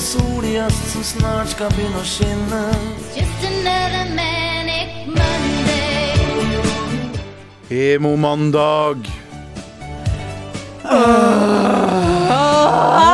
sol i øst som snart skal begynne å skinne. Just another manic Monday. Hemomandag. Ah. Ah.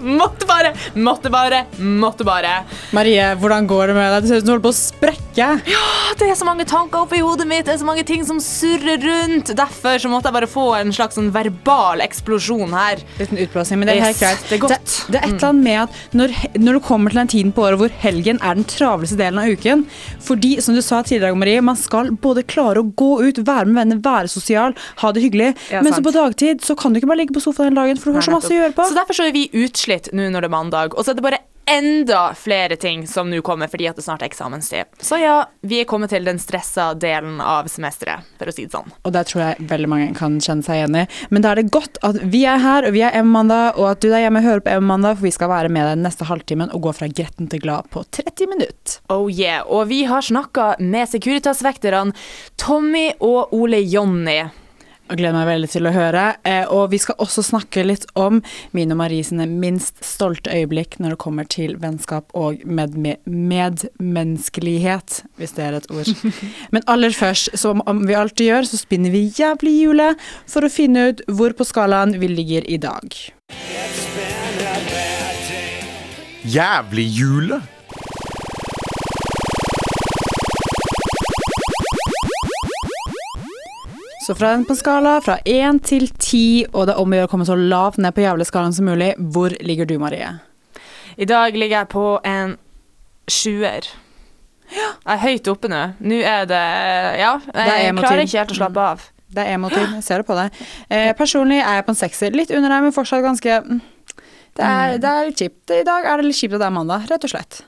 Måtte bare, måtte bare, måtte bare. Marie, hvordan går det med deg? Det ser ut som du holder på å sprekke. Ja, Det er så mange tanker oppi hodet mitt, det er så mange ting som surrer rundt. Derfor så måtte jeg bare få en slags sånn verbal eksplosjon her. Liten utblåsning, men det er helt Yes, greit. det er godt. Det, det er et eller annet med at når, når du kommer til den tiden på året hvor helgen er den travleste delen av uken Fordi, som du sa tidligere, Marie, man skal både klare å gå ut, være med venner, være sosial, ha det hyggelig. Ja, men så på dagtid så kan du ikke bare ligge på sofaen hele dagen, for du har så masse å gjøre på. Så derfor så er vi utslitt nå når det er mandag, og så er det bare enda flere ting som nå kommer fordi at det snart er eksamenstid. Så ja, vi er kommet til den stressa delen av semesteret, for å si det sånn. Og det tror jeg veldig mange kan kjenne seg igjen i. Men da er det godt at vi er her, og vi er M-mandag, og at du der hjemme hører på M-mandag, for vi skal være med deg neste halvtimen og gå fra gretten til glad på 30 minutter. Oh yeah, og vi har snakka med Securitas-vekterne Tommy og Ole Jonny. Og gleder meg veldig til å høre. Eh, og vi skal også snakke litt om min og Marie sine minst stolte øyeblikk når det kommer til vennskap og med, med, medmenneskelighet, hvis det er et ord. Men aller først, som om vi alltid gjør, så spinner vi jævlig hjulet for å finne ut hvor på skalaen vi ligger i dag. Jævlig jule. Så fra en på skala fra én til ti, og det er om å gjøre å komme så lavt ned på jævleskalaen som mulig, hvor ligger du, Marie? I dag ligger jeg på en sjuer. Jeg er høyt oppe nå. Nå er det Ja, jeg emo-tid. klarer ikke helt å slappe av. Det er emo-tid, jeg ser det på deg. Eh, personlig er jeg på en sekser. Litt under deg, men fortsatt ganske mm, det er, det er litt kjipt. I dag er det litt kjipt at det er mandag, rett og slett.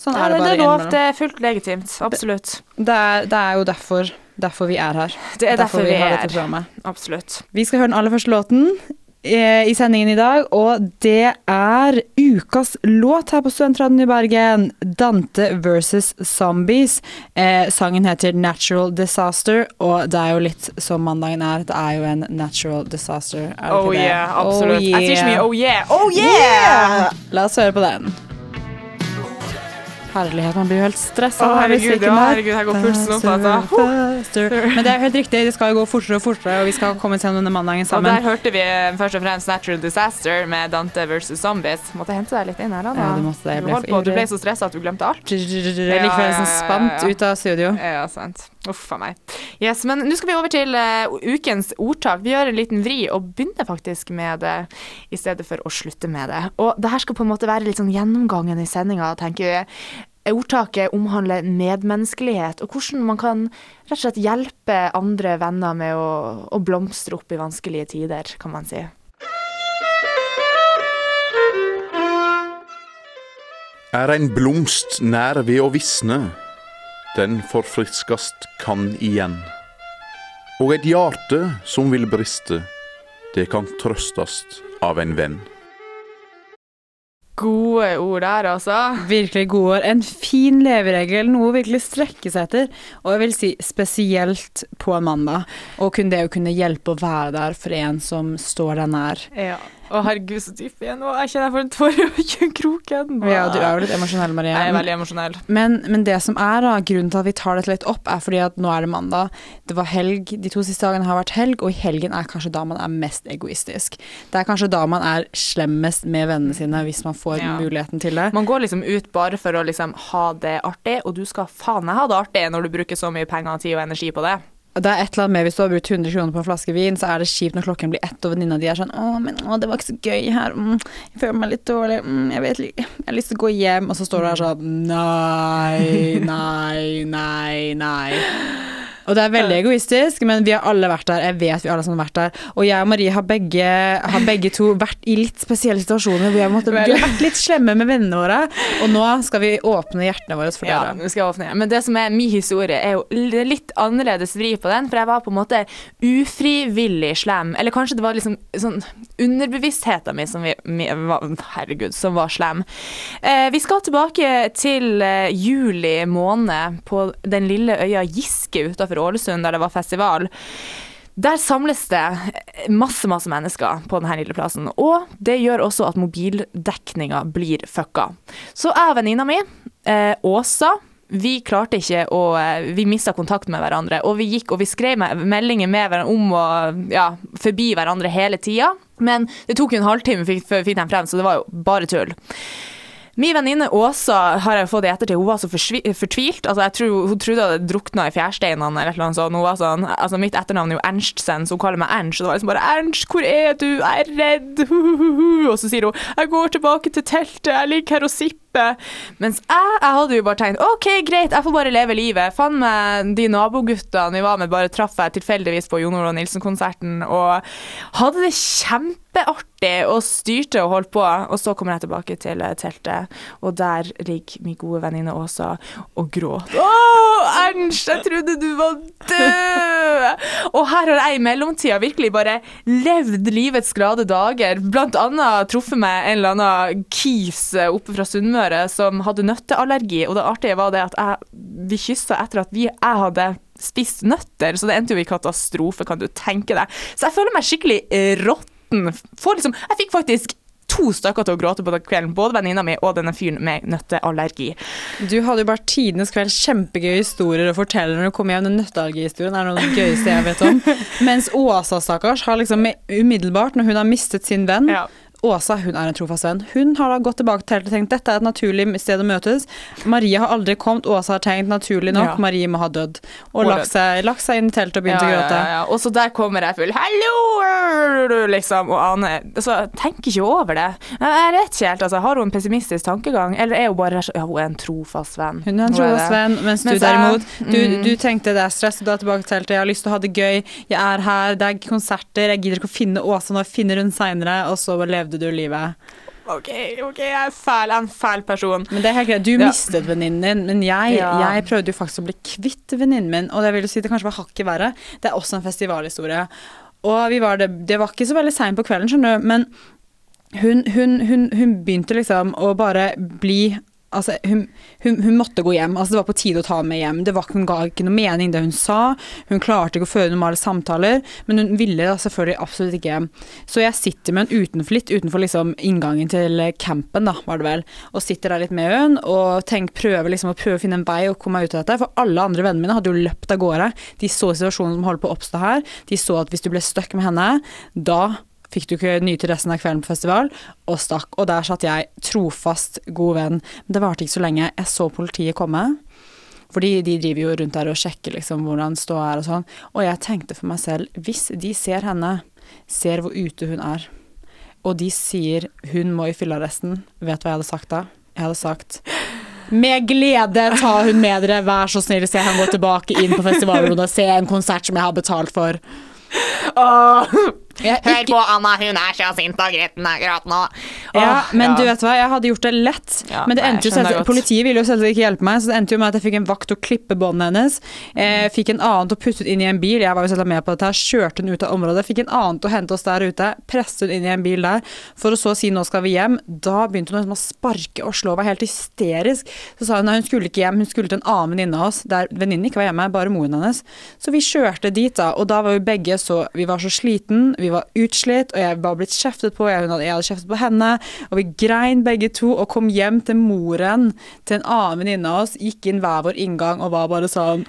Sånn Ja, er det bare innimellom. det er lov. Det er fullt legitimt. Absolutt. Det er, det er jo derfor, derfor vi er her. Det er derfor vi har er dette programmet. Absolutt. Vi skal høre den aller første låten eh, i sendingen i dag, og det er ukas låt her på Studentradioen i Bergen. Dante versus Zombies. Eh, sangen heter Natural Disaster, og det er jo litt som mandagen er. Det er jo en natural disaster. Er det Oh ikke det? yeah, absolutt. Oh Jeg sier så mye yeah. oh yeah. Oh yeah! La oss høre på den. Herlighet, man blir jo helt stressa. Å, herregud, ja, herregud, her går pulsen opp, altså. Men det er helt riktig, det skal jo gå fortere og fortere, og vi skal komme til denne mandagen sammen. Og der hørte vi først og fremst Natural Disaster med Dante versus Zombies. Måtte hente deg litt inn her, da. Ja, du måtte. Jeg Du, ble på, du ble så stressa at du glemte alt. Ja, ja, ja, Likevel sånn spant ut av studio. Ja, sant. Uff a meg. Yes, men nå skal vi over til uh, ukens ordtak. Vi gjør en liten vri og begynner faktisk med det i stedet for å slutte med det. Og det her skal på en måte være litt sånn gjennomgangen i sendinga, tenker vi. Ordtaket omhandler medmenneskelighet, og hvordan man kan rett og slett hjelpe andre venner med å, å blomstre opp i vanskelige tider, kan man si. Er ein blomst nær ved å visne, den forfriskast kan igjen. Og et hjarte som vil briste, det kan trøstast av en venn. Gode ord der, altså. Virkelig gode ord. En fin leveregel, noe å virkelig strekke seg etter. Og jeg vil si spesielt på en mandag. Og kun det å kunne hjelpe å være der for en som står deg nær. Ja. Å, herregud, så dyp igjen. nå. jeg kjenner jeg får en tåre i kroken. Ja, du er jo litt emosjonell, Marie. Jeg er veldig emosjonell. Men, men det som er da, grunnen til at vi tar dette litt opp, er fordi at nå er det mandag. Det var helg, De to siste dagene har vært helg, og i helgen er kanskje da man er mest egoistisk. Det er kanskje da man er slemmest med vennene sine, hvis man får Ja. muligheten til det. Man går liksom ut bare for å liksom ha det artig, og du skal faen meg ha det artig når du bruker så mye penger, tid og energi på det. Det er et eller annet med Hvis du har brukt 100 kroner på en flaske vin, så er det kjipt når klokken blir ett, og venninna di er sånn 'Å, men å, det var ikke så gøy her. Mm, jeg føler meg litt dårlig. Mm, jeg vet Jeg har lyst til å gå hjem.' Og så står du her sånn Nei, nei, nei, nei. Og det er veldig egoistisk, men vi har alle vært der. Jeg vet vi alle som har vært der. Og jeg og Marie har begge, har begge to vært i litt spesielle situasjoner hvor vi har, måttet, vi vært litt slemme med vennene våre. Og nå skal vi åpne hjertene våre for Ja, vi skal jeg åpne. Men det som er min historie, er jo litt annerledes vri på den, for jeg var på en måte ufrivillig slem. Eller kanskje det var liksom sånn underbevisstheten min som vi, Herregud, som var slem. Eh, vi skal tilbake til eh, juli måned på den lille øya Giske utafor Ålesund, der det var festival. Der samles det masse, masse mennesker på denne lille plassen. Og det gjør også at mobildekninga blir fucka. Så jeg og venninna mi, eh, Åsa, vi klarte ikke å eh, Vi mista kontakt med hverandre. Og vi gikk og vi skrev meldinger med hverandre om og ja, forbi hverandre hele tida. Men det tok jo en halvtime før vi fikk dem frem, så det var jo bare tull. Min venninne Åsa har jeg fått i ettertid, hun var så fortvilt. Altså, jeg tror, hun trodde jeg hadde drukna i fjærsteinene eller noe sånt. Hun var sånn, altså, mitt etternavn er jo Ernstsen, så hun kaller meg Ernst. Og det var liksom bare 'Ernst, hvor er du? Jeg er redd!' Og så sier hun 'Jeg går tilbake til teltet, jeg ligger her og sipper'. Mens jeg, jeg hadde jo bare tenkt 'OK, greit, jeg får bare leve livet'. Fant meg de naboguttene vi var med, bare traff jeg tilfeldigvis på Jon Olav Nilsen-konserten, og hadde det kjempeartig og styrte og holdt på. Og så kommer jeg tilbake til eh, teltet, og der ligger min gode venninne Åsa og gråter. Å, Ernst, jeg trodde du var død! Og her har jeg i mellomtida virkelig bare levd livets glade dager. Blant annet truffet meg en eller annen kis eh, oppe fra Sunnmøre som hadde nøtteallergi, og det artige var det at jeg, vi kyssa etter at vi, jeg hadde spist nøtter, så det endte jo i katastrofe, kan du tenke deg. Så jeg føler meg skikkelig eh, Får liksom, jeg fikk faktisk to stykker til å gråte på den kvelden, både venninna mi og denne fyren med nøtteallergi. Du hadde jo bare tidenes kveld kjempegøye historier å fortelle når du kom hjem. Den nøtteallergihistorien er noe av det gøyeste jeg vet om. Mens Åsa, stakkars, har liksom umiddelbart, når hun har mistet sin venn Ja. Åsa hun er en trofast venn. Hun har da gått tilbake til og tenkt dette er et naturlig sted å møtes. Marie har aldri kommet. Åsa har tenkt naturlig nok Ja. Marie må ha dødd. Og lagt seg, lagt seg inn i teltet og begynt å gråte. ja, ja. Og så der kommer jeg full 'hallo', liksom, og aner altså, jeg tenker ikke over det. Jeg vet ikke helt, altså, Har hun en pessimistisk tankegang, eller er hun bare ja, hun er en trofast venn? Hun er en trofast venn, mens du Mens derimot du, mm. du tenkte det er stress, du er tilbake til teltet, jeg har lyst til å ha det gøy, jeg er her, det er konserter, jeg gidder ikke å finne Åsa nå, jeg finner hun seinere, og så levde du livet. OK, ok, jeg er fæl, jeg er en fæl person. Men det er helt greit, du mistet venninnen din, men jeg, Ja. jeg prøvde jo faktisk å bli kvitt venninnen min, og det vil jo si det kanskje var hakket verre. Det er også en festivalhistorie. Og vi var det, det var ikke så veldig seint på kvelden, skjønner du, men hun, hun, hun, hun begynte liksom å bare bli Altså, hun, hun, hun måtte gå hjem. Altså, det var på tide å ta henne med hjem. Det var, hun ga ikke noe mening, det hun sa. Hun klarte ikke å føre normale samtaler, men hun ville da selvfølgelig absolutt ikke hjem. Så jeg sitter med henne utenfor, litt utenfor liksom inngangen til campen, da, var det vel, og sitter der litt med henne og tenk, prøver liksom å prøve å finne en vei og komme meg ut av dette. For alle andre vennene mine hadde jo løpt av gårde. De så situasjonen som holdt på å oppstå her. De så at hvis du ble stuck med henne, da fikk du ikke nyte resten av kvelden på festival, og stakk. Og der satt jeg, trofast god venn. Men det varte ikke så lenge. Jeg så politiet komme. Fordi de driver jo rundt der og sjekker liksom hvordan ståa er og sånn. Og jeg tenkte for meg selv, hvis de ser henne, ser hvor ute hun er, og de sier hun må i fyllearresten, vet du hva jeg hadde sagt da? Jeg hadde sagt med glede, ta hun med dere, vær så snill, så jeg gå tilbake inn på festivalrommet og se en konsert som jeg har betalt for. Jeg, Hør på Anna, hun er så sint og gretten akkurat nå. ja, men ja. du vet hva, jeg hadde gjort det lett. Ja, men det endte jo selv, politiet ville jo selvsagt ikke hjelpe meg, så det endte jo med at jeg fikk en vakt til å klippe båndene hennes. Eh, fikk en annen til å putte inn i en bil, jeg var jo selv med på dette, her, kjørte hun ut av området. Fikk en annen til å hente oss der ute, presset hun inn i en bil der, for å så si nå skal vi hjem. Da begynte hun liksom å sparke og slå, var helt hysterisk. Så sa hun at hun skulle ikke hjem, hun skulle til en annen venninne av oss, der venninnen ikke var hjemme, bare moren hennes. Så vi kjørte dit da, og da var vi begge så Vi var så sliten, vi var utslitt, og jeg var blitt kjeftet på, jeg, hadde, jeg hadde kjeftet på henne, og vi grein begge to og kom hjem til moren til en annen venninne av oss, gikk inn hver vår inngang og var bare sånn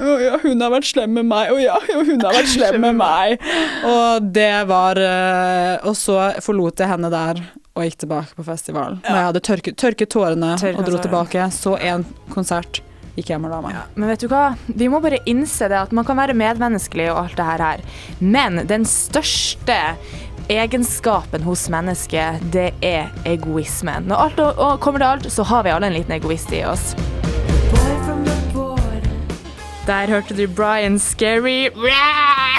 Å ja, hun har vært slem med meg, å ja, ja, hun har vært slem med meg. Og det var eh, Og så forlot jeg henne der. Og gikk tilbake på festival. Og jeg hadde tørket, tørket tårene Tørket og dro tårene. tilbake. Så en konsert. Gikk jeg, la meg. Men vet du hva? Vi må bare innse det at man kan være medmenneskelig og alt det her. Men den største egenskapen hos mennesket, det er egoismen. Når alt og, og kommer til alt, så har vi alle en liten egoist i oss. Der hørte du Brian Scary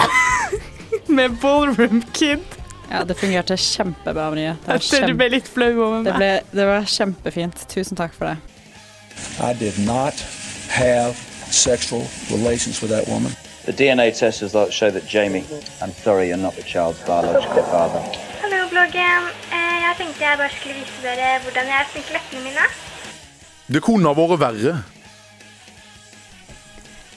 med Ballroom Kid. Ja, det fungerte kjempebra, Marie. Det var, kjempe, ble litt flau over det ble, det var kjempefint. Tusen takk for det. I did not have sexual relations with that woman. The DNA test results show that Jamie, I'm sorry you're not the child's biological father. Hello, bloggen. Eh, Jeg tenkte jeg bare skulle vise dere hvordan jeg fikk leppene mine. Det kunne ha vært verre.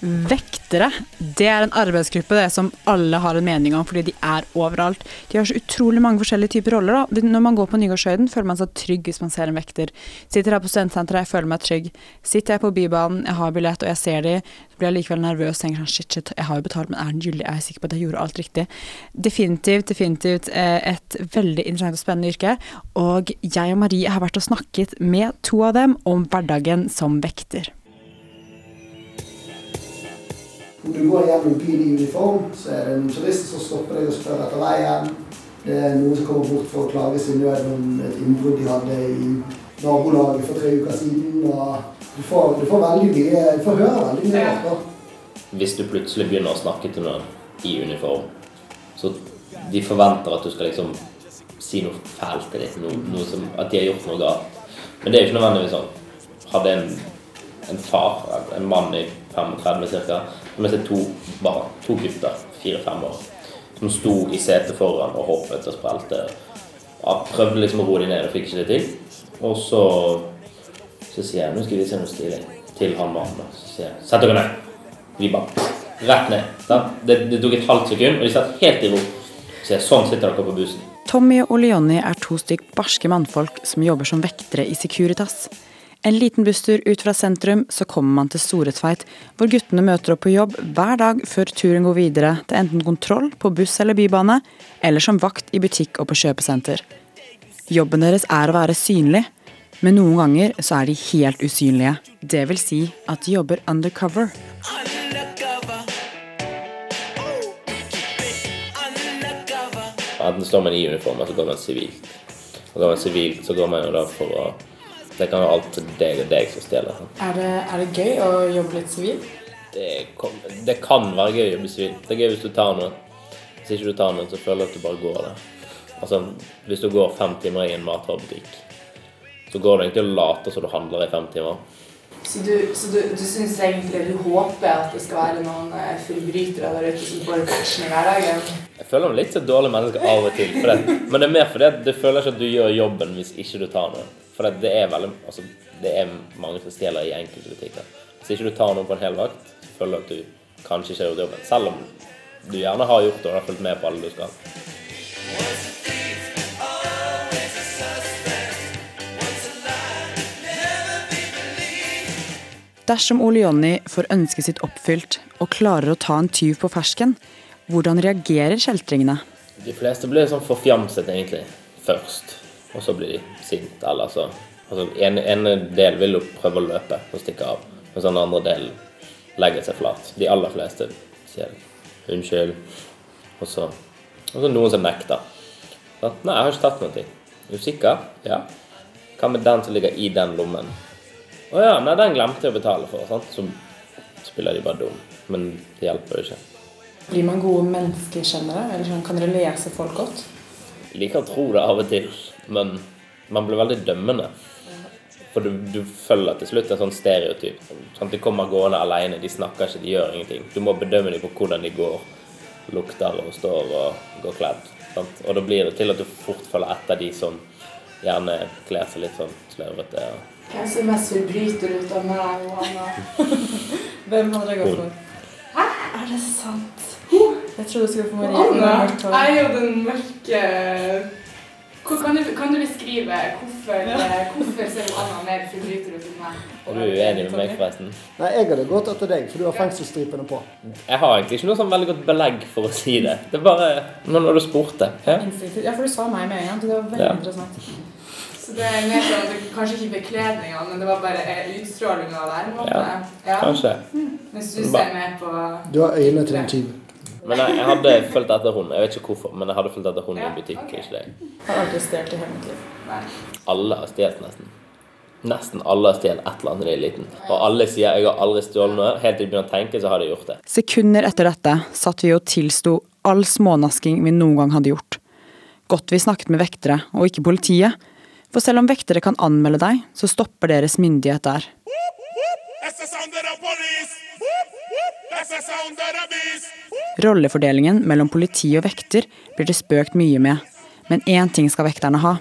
Vektere det er en arbeidsgruppe det som alle har en mening om, fordi de er overalt. De har så utrolig mange forskjellige typer roller. da. Når man går på Nygårdshøyden, føler man seg trygg hvis man ser en vekter. Sitter her på studentsenteret, jeg føler meg trygg. Sitter jeg på Bybanen, jeg har billett og jeg ser de, så blir jeg likevel nervøs. tenker sånn, shit, shit, jeg har jo betalt, men er den gyldig? Er jeg sikker på at jeg gjorde alt riktig? Definitivt, definitivt eh, et veldig interessant og spennende yrke. Og jeg og Marie har vært og snakket med to av dem om hverdagen som vekter. Når du går gjennom byen i uniform, så er det en turist som stopper deg og spør etter veien. Det er noen som kommer bort for å klage sin nød om et innbrudd de hadde i nabolaget for tre uker siden. Og du får, du får veldig mye, du får høre veldig mye rart. Hvis du plutselig begynner å snakke til noen i uniform, så de forventer at du skal liksom si noe fælt til dem, noe, noe som, at de har gjort noe galt. Men det er jo ikke nødvendigvis sånn. Hadde en, en far, en mann i 35 ca., med seg to barn, to gutter, fire-fem år, som sto i setet foran og hoppet og sprelte. Ja, prøvde liksom å roe dem ned og fikk ikke det til. Og så, så sier jeg nå skal vi se noe stilig til han mannen. Så sier jeg sett dere ned. Vi bare rett ned. Det, det tok et halvt sekund, og de satt helt i ro. Så jeg sånn sitter dere på bussen. Tommy og Leonie er to stykk barske mannfolk som jobber som vektere i Securitas. En liten busstur ut fra sentrum, så kommer man til Storetveit, hvor guttene møter opp på jobb hver dag før turen går videre til enten kontroll på buss eller bybane, eller som vakt i butikk og på kjøpesenter. Jobben deres er å være synlig, men noen ganger så er de helt usynlige. Det vil si at de jobber undercover. Enten står man i uniform, eller så går man sivilt. Og går man sivilt, så går man jo da for å Det kan jo alt deg og deg som stjeler. Er det, er det gøy å jobbe litt sivil? Det, det kan være gøy å jobbe sivil. Det er gøy hvis du tar noe. Hvis ikke du tar noe, så føler du at du bare går der. Altså, hvis du går fem timer i en matvarebutikk, så går du egentlig og later som du handler i fem timer. Så du, så du, du syns egentlig du håper at det skal være noen eh, forbrytere der ute som får passion i hverdagen? Jeg føler meg litt så dårlig menneske av og til. For det. Men det er mer fordi at du føler ikke at du gjør jobben hvis ikke du tar noe. For det er veldig, altså, det er mange som stjeler i enkelte butikker. Hvis ikke du tar noe på en hel vakt, føler du at du kanskje ikke har gjort jobben. Selv om du gjerne har gjort det og har fulgt med på alle du skal. Dersom Ole Jonny får ønsket sitt oppfylt og klarer å ta en tyv på fersken, hvordan reagerer kjeltringene? De fleste blir sånn forfjamset egentlig først, og så blir de sint. Eller så altså, en, en del vil jo prøve å løpe og stikke av, mens den andre delen legger seg flat. De aller fleste sier unnskyld, og så, og så noen som nekter. Så, Nei, jeg har ikke tatt noe. Er du sikker? Ja. Hva med den som ligger i den lommen? Å ja, nei, den glemte jeg å betale for. Sant? Så spiller de bare dum. Men det hjelper jo ikke. Blir man gode menneskekjennere, eller sånn, kan dere lese folk godt? Jeg liker å tro det av og til, men man blir veldig dømmende. For du, du følger til slutt en sånn stereotyp. Sånn, de kommer gående alene, de snakker ikke, de gjør ingenting. Du må bedømme dem på hvordan de går, lukter og står og går kledd. Sant? Og da blir det til at du fort følger etter de som gjerne kler seg litt sånn slørvete. og Hvem som mest forbryter ut av meg og Anna? Hvem hadde dere gått for? Hæ? Er det sant? Jeg trodde du skulle få Marie. Anna er. Jeg er jo den mørke kan, du, kan du beskrive hvorfor, eh, hvorfor ser Anna mer forbryter ut enn meg? Er du uenig med meg, forresten? Nei, jeg hadde gått etter deg, for du har fengselsstripene på. Jeg har egentlig ikke noe sånn veldig godt belegg for å si det. Det er bare når når du spurte. Ja. Ja, for du sa meg med en gang. Det var veldig Ja. interessant. Så det er mer sånn kanskje ikke bekledninga, men det var bare eh, utstrålinga der. Ja. Ja, Kanskje. Mens du ser mer på Du har øynene til en tyv. Men jeg, jeg hadde fulgt etter hun. Jeg vet ikke hvorfor, men jeg hadde fulgt etter hun i Ja, en butikk. Okay. ikke deg. Har aldri stjålet i hele mitt liv. Nei. Alle har stjålet nesten. Nesten alle har stjålet et eller annet da de er liten. Og alle sier 'jeg har aldri stjålet noe'. Helt til de begynner å tenke, så har de gjort det. Sekunder etter dette satt vi og tilsto all smånasking vi noen gang hadde gjort. Godt vi snakket med vektere, og ikke politiet. For selv om vektere kan anmelde deg, så stopper deres myndighet der. Rollefordelingen mellom politi og vekter blir det spøkt mye med, men én ting skal vekterne ha.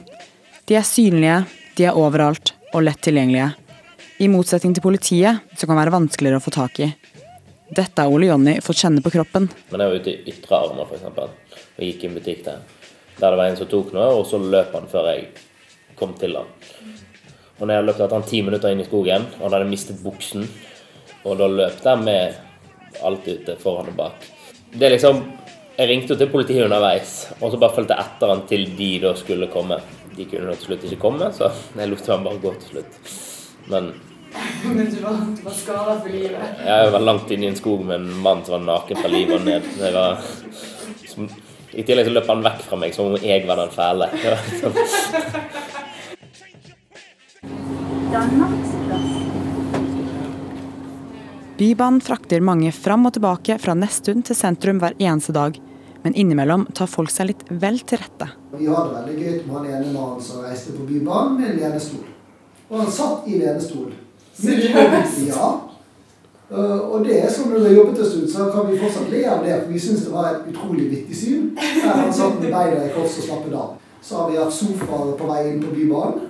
De er synlige, de er overalt og lett tilgjengelige. I motsetning til politiet, som kan være vanskeligere å få tak i. Dette har Ole Jonny fått kjenne på kroppen. Men jeg var ute i Ytre Arna, eksempel, og gikk i en butikk der. Der det var en som tok noe, og så løp han før jeg kom til han. Og når jeg hadde etter han ti minutter inn i skogen, og han hadde mistet buksen, og da løp der med alt ute foran og bak. Det er liksom Jeg ringte jo til politiet underveis, og så bare fulgte jeg etter han til de da skulle komme. De kunne nå til slutt ikke komme, så jeg lot han bare gå til slutt. Men Men du var, du var skada for livet. jeg var langt inne i en skog med en mann som var naken fra livet og ned. Det var, som, I tillegg så løp han vekk fra meg som om jeg var den fæle. Det var liksom, Bybanen frakter mange fram og tilbake fra Nesttun til sentrum hver eneste dag. Men innimellom tar folk seg litt vel til rette. Vi hadde veldig gøy med han ene mannen som reiste på Bybanen med en lenestol. Og han satt i lenestol. Seriøst? Ja. Uh, og det er sånn når du har jobbet en stund, så kan vi fortsatt le av det, for vi syns det var et utrolig vittig syn. Der han satt med beina i kors og slappet av. Så har vi hatt sofaer på vei inn på Bybanen.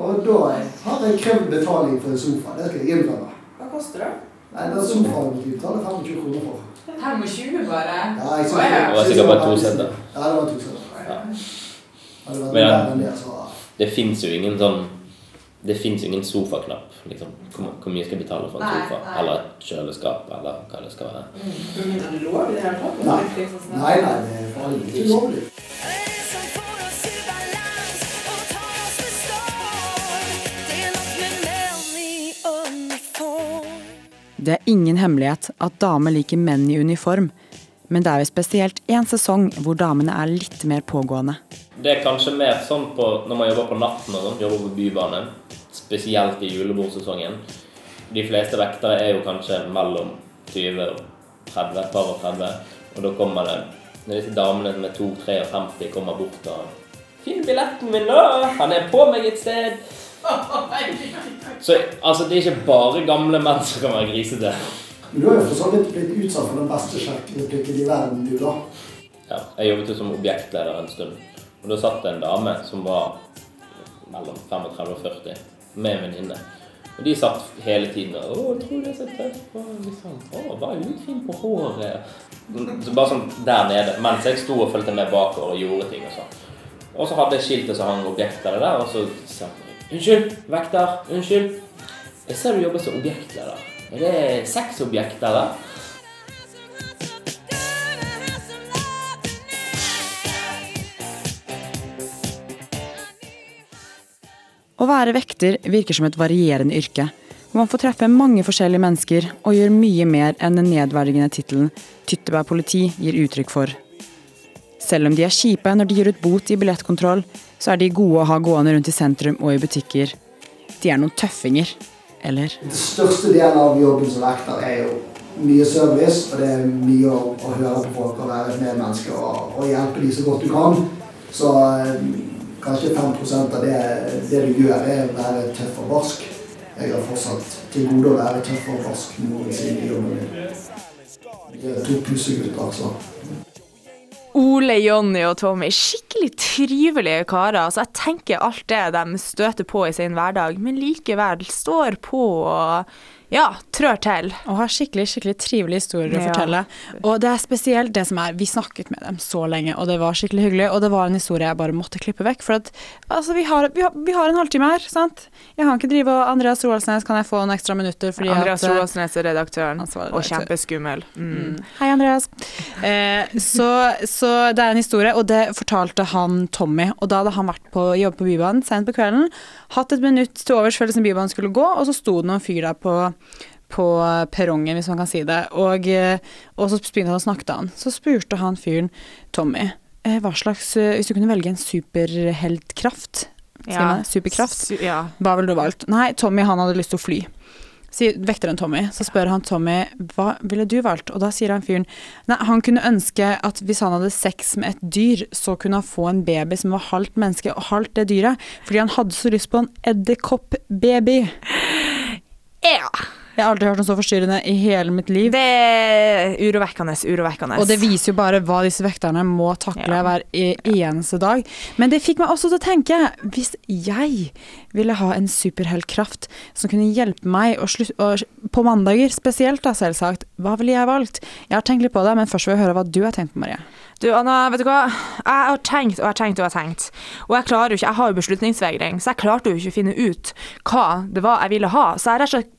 Og da har jeg krevd betaling for en sofa. Det skal jeg innrømme. Hva koster det? Nei, sofaen faen vi betale 25 kroner for. 25 bare? Ja, jeg synes, Det var sikkert bare to seter. Ja, det var to seter. Ja. Det Men ja. det, så fins jo ingen sånn Det fins ingen sofaknapp. Liksom. Hvor, mye skal jeg betale for en sofa? Eller et kjøleskap, eller hva det skal være. Men er det lov i det hele tatt? Nei. Sånn. Nei, det er for alle Det er ingen hemmelighet at damer liker menn i uniform, men det er jo spesielt én sesong hvor damene er litt mer pågående. Det er kanskje mer sånn på, når man jobber på natten og sånn, jobber på Bybanen, spesielt i julebordsesongen. De fleste vektere er jo kanskje mellom 20 og 30, et par og 30, og da kommer det når disse damene som er 2-53 kommer bort og 'Finn billetten min, da! Han er på meg et sted!' Så altså, det er ikke bare gamle menn som kan være grisete. Men du har jo for så vidt blitt utsatt for den beste sjekkreplikken i verden, du da. Ja, jeg jobbet jo som objektleder en stund. Og da satt det en dame som var mellom 35 og 40, med en venninne. Og de satt hele tiden og 'Å, tror det er så tøft.' Og liksom, 'Å, bare utfin på håret.' Så bare sånn der nede. Mens jeg sto og fulgte med bakover og gjorde ting og sånn. Og så hadde jeg skiltet som hang objekter der, og så 'Unnskyld, vekter. Unnskyld. Jeg ser du jobber som objektleder. Er det seks objekter, da? Å være vekter virker som et varierende yrke, hvor man får treffe mange forskjellige mennesker og gjør mye mer enn den nedverdigende tittelen 'Tyttebær politi' gir uttrykk for. Selv om de er kjipe når de gir ut bot i billettkontroll, så er de gode å ha gående rundt i sentrum og i butikker. De er noen tøffinger. Eller? Den største delen av jobben som vekter er jo mye service, og det er mye å, høre på folk og være et medmenneske og, og hjelpe de så godt du kan. Så eh, kanskje 5 av det, det du gjør, er å være tøff og barsk. Jeg har fortsatt til gode å være tøff og barsk noensinne i jobben min. Det er to pussegutter, altså. Ole, Jonny og Tommy, skikkelig trivelige karer. Altså, jeg tenker alt det de støter på i sin hverdag, men likevel står på og ja, trør til. Og har skikkelig skikkelig trivelige historier å fortelle. Og det er spesielt det som er Vi snakket med dem så lenge, og det var skikkelig hyggelig. Og det var en historie jeg bare måtte klippe vekk. For at altså, vi har, vi har, vi har en halvtime her, sant? Jeg kan ikke drive og Andreas Roaldsnes, kan jeg få noen ekstra minutter? Fordi Andreas at, eh, Roaldsnes er redaktøren, og kjempeskummel. Mm. Hei, Andreas. Eh, så, så det er en historie, og det fortalte han Tommy. Og da hadde han vært på jobb på Bybanen sent på kvelden, hatt et minutt til overs før liksom Bybanen skulle gå, og så sto det noen fyr der på på perrongen, hvis man kan si det. Og, eh, og så begynte han å snakke til han. Så spurte han fyren Tommy eh, hva slags eh, Hvis du kunne velge en superheltkraft, Ja. superkraft, ja. hva ville du valgt? Nei, Tommy han hadde lyst til å fly. Sier vekteren Tommy. Så spør han Tommy hva ville du valgt? Og da sier han fyren nei, han kunne ønske at hvis han hadde sex med et dyr, så kunne han få en baby som var halvt menneske og halvt det dyret. Fordi han hadde så lyst på en edderkoppbaby. Ja. Jeg har aldri hørt noe så forstyrrende i hele mitt liv. Det er urovekkende, urovekkende. Og det viser jo bare hva disse vekterne må takle Ja. hver e- eneste dag. Men det fikk meg også til å tenke, hvis jeg ville ha en superheltkraft som kunne hjelpe meg å slutte, på mandager spesielt da, selvsagt, hva ville jeg valgt? Jeg har tenkt litt på det, men først vil jeg høre hva du har tenkt på, Marie. Du, Anna, vet du hva? Jeg har tenkt og jeg har tenkt og jeg har tenkt. Og jeg klarer jo ikke, jeg har jo beslutningsvegring, så jeg klarte jo ikke å finne ut hva det var jeg ville ha. Så jeg rett og slett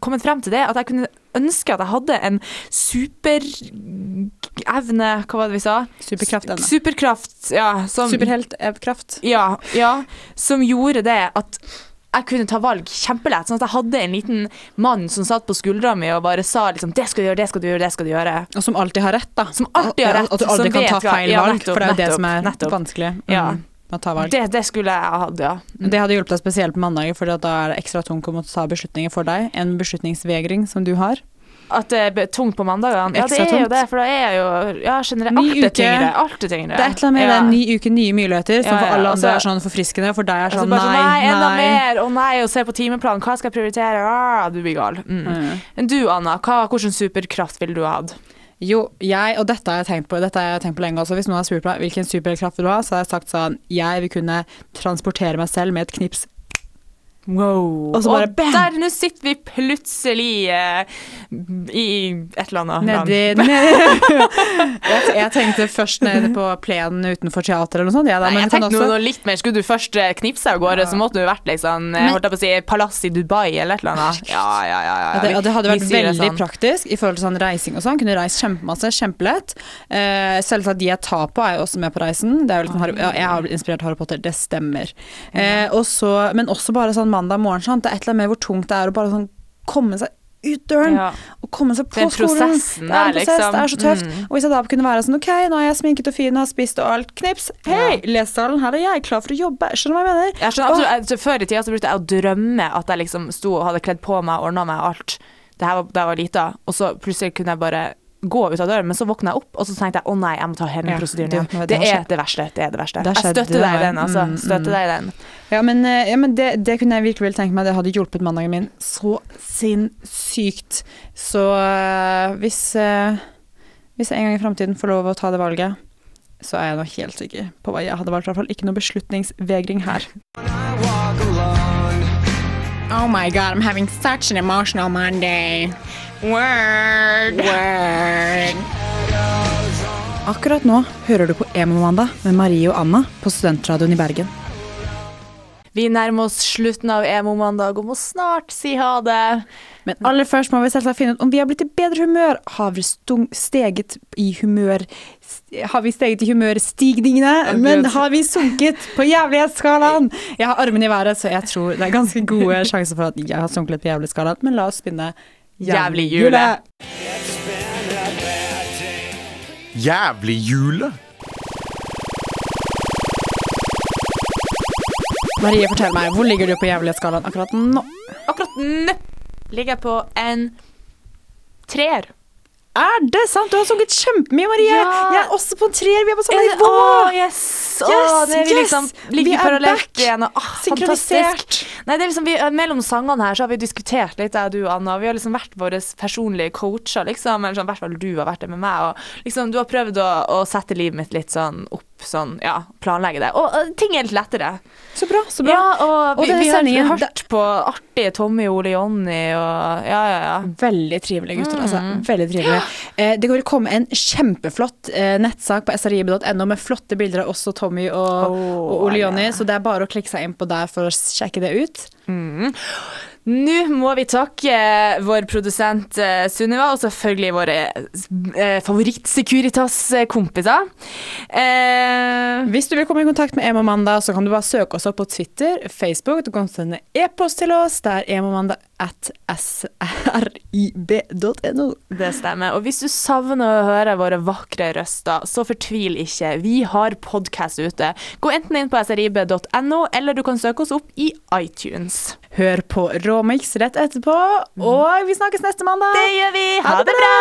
kommet frem til det at jeg kunne ønske at jeg hadde en superevne Hva var det vi sa? Superkraftevne. Superkraft, ja. Superheltkraft. ja, ja. Som gjorde det at jeg kunne ta valg kjempelett. Sånn at jeg hadde en liten mann som satt på skuldra mi og bare sa liksom Det skal du gjøre, det skal du gjøre, det skal du gjøre. Og som alltid har rett, da. Som alltid har rett. Og At du aldri kan ta feil valg, ja, nettopp, for det er jo det som er nettopp. vanskelig. Mm, Ja. Det, det skulle jeg ha hatt, ja. Det hadde hjulpet deg spesielt på mandager, for da er det ekstra tungt å måtte ta beslutninger for deg. En beslutningsvegring som du har. At det er tungt på mandagene? Ja, det er jo det, for da er jo Ja, generelt. Alt er tyngre. Alt er tyngre. Det er et eller annet med ja. det er ny uke, nye muligheter, som Ja, for ja, alle andre så- er sånn forfriskende. For deg er Altså sånn bare nei, nei, enda mer! Å nei, å se på timeplanen, hva skal jeg prioritere? Ah, du blir gal. Mm. Mm. Men du, Anna, hva, hvilken superkraft ville du hatt? Jo, jeg, og dette har jeg tenkt på Dette har jeg tenkt på lenge også. Hvis noen har spurt meg hvilken superkraft du ha, så har jeg sagt sånn Jeg vil kunne transportere meg selv med et knips. Wow. Og og der, nå sitter vi plutselig eh, i et eller annet Nedi land. jeg, jeg tenkte først nede på plenen utenfor teateret eller noe sånt. Ja, da, Nei, men jeg tenkte også- noe, litt mer. Skulle du først eh, knipse av gårde, så måtte du vært liksom, eh, Men- holdt jeg på å si, palass i Dubai eller et eller annet. Ja, ja, ja. ja, Ja, ja. det, det hadde vært veldig sånn. praktisk i forhold til sånn reising og sånn. Kunne reist kjempemasse, kjempelett. Uh, selvsagt de jeg tar på, er jo også med på reisen. Liksom ja, jeg har blitt inspirert av Harry Potter, det stemmer. Uh, og så- men også bare sånn mandag morgen, sant? det er et eller annet med hvor tungt det er å bare sånn komme seg ut døren Ja. og komme seg på skolen. det er en prosess, liksom. det er så tøft. Mm. Og hvis jeg da kunne være sånn OK, nå er jeg sminket og fin og har spist og alt, knips, hei, lesesalen, her er jeg klar for å jobbe. Skjønner du hva jeg mener? Jeg skjønner absolutt, jeg, Før i tida så brukte jeg å drømme at jeg liksom sto og hadde kledd på meg og ordna meg alt. Det her var da jeg var lita, og så plutselig kunne jeg bare gå ut av døren, men så våkna jeg opp, og så tenkte jeg å nei, jeg må ta hele Ja, prosedyren det- igjen. det Det, har er det verste. Det er det verste. Det Jeg støtter deg i den, altså. mm, Støtter mm. deg i den. Ja, men, eh, ja, men det, det kunne jeg virkelig tenke meg. Det hadde hjulpet mandagen min så sinnssykt. Så uh, hvis, uh, hvis jeg en gang i framtiden får lov å ta det valget, så er jeg nå helt sikker på hva jeg hadde valgt. I hvert fall ikke noe beslutningsvegring her. Oh my god, I'm having such an emotional Monday. Word. Word. Akkurat nå hører du på Emo-mandag med Marie og Anna på Studentradioen i Bergen. Vi nærmer oss slutten av emo-mandag og må snart si ha det. Men aller først må vi selvsagt finne ut om vi har blitt i bedre humør. Har vi stung, steget i humør Har vi steget i humørstigningene? Men har vi sunket på jævlighetsskalaen? Jeg har armen i været, så jeg tror det er ganske gode sjanser for at jeg har sunket litt på jævlighetsskalaen. Men la oss spinne Jævlig jule. Jævlig jule. Marie, fortell meg, hvor ligger du på jævlighetsskalaen akkurat nå? Akkurat nå ligger jeg på en treer. Er det sant? Du har sunget kjempemye, Marie. Ja. Jeg er også på en treer. Vi er på samme nivå. Oh, yes! Yes, vi yes! liksom Vi ligger er parallelt igjen. og, oh, Synkronisert. Nei, det liksom vi, Mellom sangene her så har vi diskutert litt, jeg og du, Anna. Vi har liksom vært våre personlige coacher, liksom. Eller sånn, i hvert fall du har vært det med meg. Og liksom, du har prøvd å, å sette livet mitt litt sånn opp, sånn, ja, planlegge det. Og uh, ting er litt lettere. Så bra, så bra. Ja, og, Og vi, denne vi har hørt på artige Tommy, Ole Jonny og Ja, ja, ja. Veldig trivelige gutter, altså. Mm. Veldig trivelige. Eh, det å komme en kjempeflott eh, nettsak på srib.no med flotte bilder av oss og Tommy og, og Ole Jonny, så det er bare å klikke seg inn på der for å sjekke det ut. Mm. Nå må vi takke vår produsent eh, Sunniva, og selvfølgelig våre eh, favoritt-Securitas-kompiser. Eh, Hvis du vil komme i kontakt med Emomandag, så kan du bare søke oss opp på Twitter, Facebook. Du kan sende e-post til oss. Det er emomandag at srib.no. det stemmer. Og hvis du savner å høre våre vakre røster, så fortvil ikke. Vi har podkast ute. Gå enten inn på srib.no, eller du kan søke oss opp i iTunes. Hør på Råmix rett etterpå, og vi snakkes neste mandag. Det gjør vi! Ha Ha det det bra!